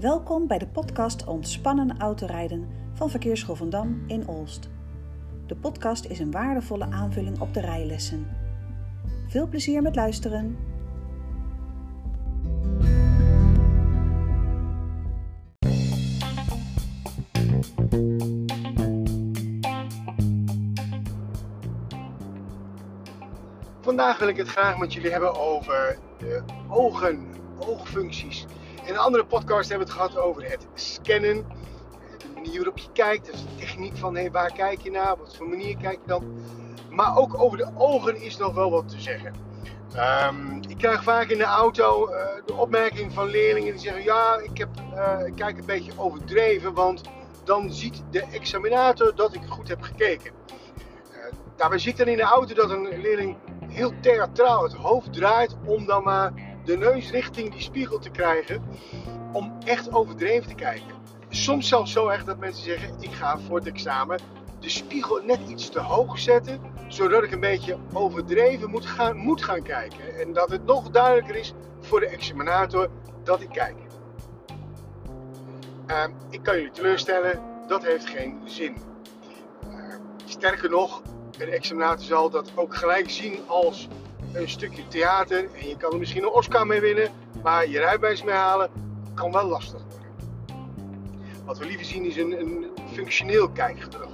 Welkom bij de podcast Ontspannen autorijden van Verkeersschool van Dam in Olst. De podcast is een waardevolle aanvulling op de rijlessen. Veel plezier met luisteren. Vandaag wil ik het graag met jullie hebben over ogen, oogfuncties. In een andere podcast hebben we het gehad over het scannen, de manier waarop je kijkt, dus de techniek van hey, waar kijk je naar, wat voor manier kijk je dan. Maar ook over de ogen is nog wel wat te zeggen. Ehm, ik krijg vaak in de auto uh, de opmerking van leerlingen die zeggen: Ja, ik, heb, uh, ik kijk een beetje overdreven, want dan ziet de examinator dat ik goed heb gekeken. Uh, daarbij zie ik dan in de auto dat een leerling heel theatraal het hoofd draait om dan maar de neus richting die spiegel te krijgen. Om echt overdreven te kijken. Soms zelfs zo erg dat mensen zeggen: Ik ga voor het examen de spiegel net iets te hoog zetten. Zodat ik een beetje overdreven moet gaan, moet gaan kijken. En dat het nog duidelijker is voor de examinator dat ik kijk. Uh, ik kan jullie teleurstellen, dat heeft geen zin. Uh, sterker nog, een examinator zal dat ook gelijk zien als een stukje theater. En je kan er misschien een Oscar mee winnen, maar je rijbewijs mee halen kan wel lastig worden. Wat we liever zien is een, een functioneel kijkgedrag.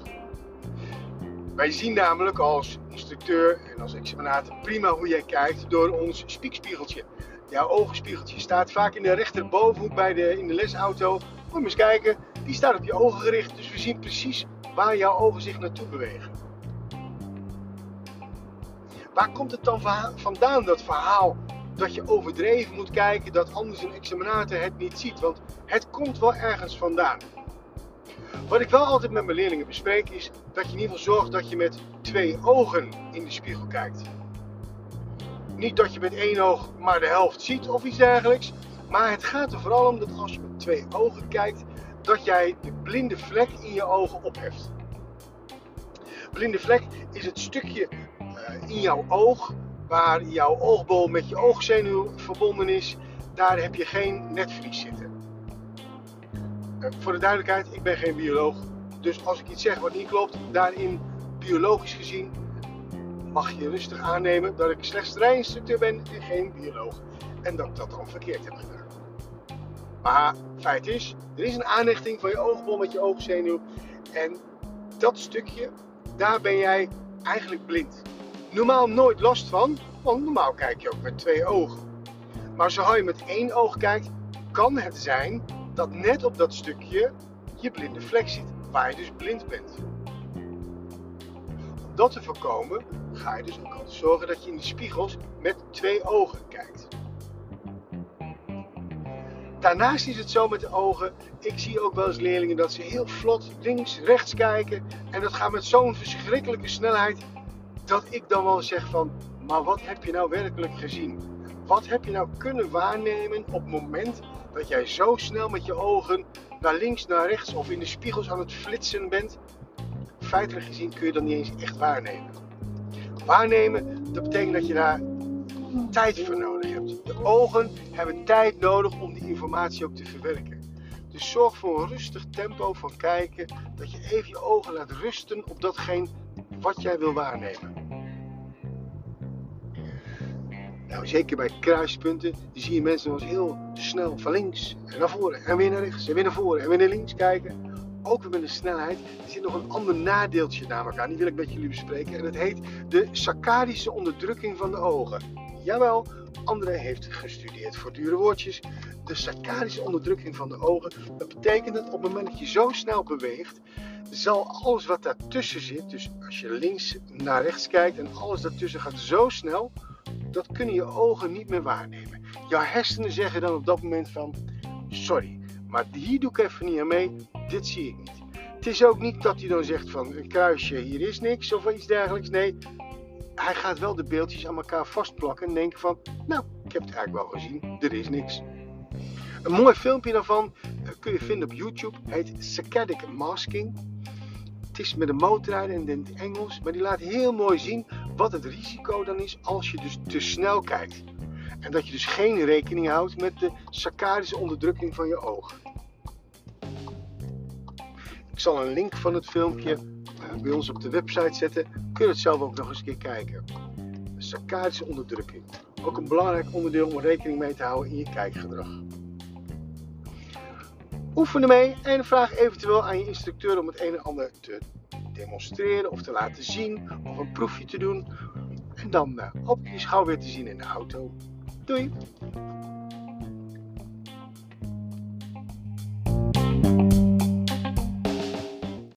Wij zien namelijk als instructeur en als examinator prima hoe jij kijkt door ons spiekspiegeltje. Jouw ogenspiegeltje staat vaak in de rechterbovenhoek bij de, in de lesauto. Moet je eens kijken, die staat op je ogen gericht, dus we zien precies waar jouw ogen zich naartoe bewegen. Waar komt het dan vandaan, dat verhaal dat je overdreven moet kijken, dat anders een examinator het niet ziet? Want het komt wel ergens vandaan. Wat ik wel altijd met mijn leerlingen bespreek is dat je in ieder geval zorgt dat je met twee ogen in de spiegel kijkt. Niet dat je met één oog maar de helft ziet of iets dergelijks. Maar het gaat er vooral om dat als je met twee ogen kijkt, dat jij de blinde vlek in je ogen opheft. Blinde vlek is het stukje in jouw oog, waar jouw oogbol met je oogzenuw verbonden is, daar heb je geen netvlies zitten. Uh, voor de duidelijkheid, ik ben geen bioloog. Dus als ik iets zeg wat niet klopt, daarin biologisch gezien mag je rustig aannemen dat ik slechts rijinstructeur ben en geen bioloog. En dat ik dat dan verkeerd heb gedaan. Maar feit is, er is een aanrichting van je oogbol met je oogzenuw. En dat stukje, daar ben jij eigenlijk blind normaal nooit last van, want normaal kijk je ook met twee ogen. Maar zodra je met één oog kijkt, kan het zijn dat net op dat stukje je blinde vlek zit, waar je dus blind bent. Om dat te voorkomen, ga je dus ook altijd zorgen dat je in de spiegels met twee ogen kijkt. Daarnaast is het zo met de ogen. Ik zie ook wel eens leerlingen dat ze heel vlot links, rechts kijken. En dat gaat met zo'n verschrikkelijke snelheid dat ik dan wel zeg van, maar wat heb je nou werkelijk gezien? Wat heb je nou kunnen waarnemen op het moment dat jij zo snel met je ogen naar links, naar rechts of in de spiegels aan het flitsen bent? Feitelijk gezien kun je dat niet eens echt waarnemen. Waarnemen, dat betekent dat je daar tijd voor nodig hebt. De ogen hebben tijd nodig om die informatie ook te verwerken. Dus zorg voor een rustig tempo van kijken, dat je even je ogen laat rusten op datgene wat jij wil waarnemen. Nou, zeker bij kruispunten, zie je mensen wel eens heel snel van links en naar voren en weer naar rechts en weer naar voren en weer naar links kijken. Ook weer met een snelheid. Er zit nog een ander nadeeltje namelijk aan, die wil ik met jullie bespreken. En dat heet de saccadische onderdrukking van de ogen. Jawel, André heeft gestudeerd voor dure woordjes. De saccadische onderdrukking van de ogen. Dat betekent dat op het moment dat je zo snel beweegt, zal alles wat daartussen zit, dus als je links naar rechts kijkt en alles daartussen gaat zo snel, dat kunnen je ogen niet meer waarnemen. Jouw hersenen zeggen dan op dat moment van, sorry, maar hier doe ik even niet aan mee, dit zie ik niet. Het is ook niet dat hij dan zegt van een kruisje, hier is niks of iets dergelijks. Nee, hij gaat wel de beeldjes aan elkaar vastplakken en denken van, nou, ik heb het eigenlijk wel gezien, er is niks. Een mooi filmpje daarvan eh, kun je vinden op YouTube, heet Saccadic Masking. Het is met een motorrijder in het Engels, maar die laat heel mooi zien wat het risico dan is als je dus te snel kijkt. En dat je dus geen rekening houdt met de saccadische onderdrukking van je ogen. Ik zal een link van het filmpje bij ons op de website zetten. Kun je het zelf ook nog eens een keer kijken. Saccadische onderdrukking. Ook een belangrijk onderdeel om rekening mee te houden in je kijkgedrag. Oefen ermee en vraag eventueel aan je instructeur om het een en ander te demonstreren of te laten zien of een proefje te doen. En dan hoop ik je gauw weer te zien in de auto. Doei!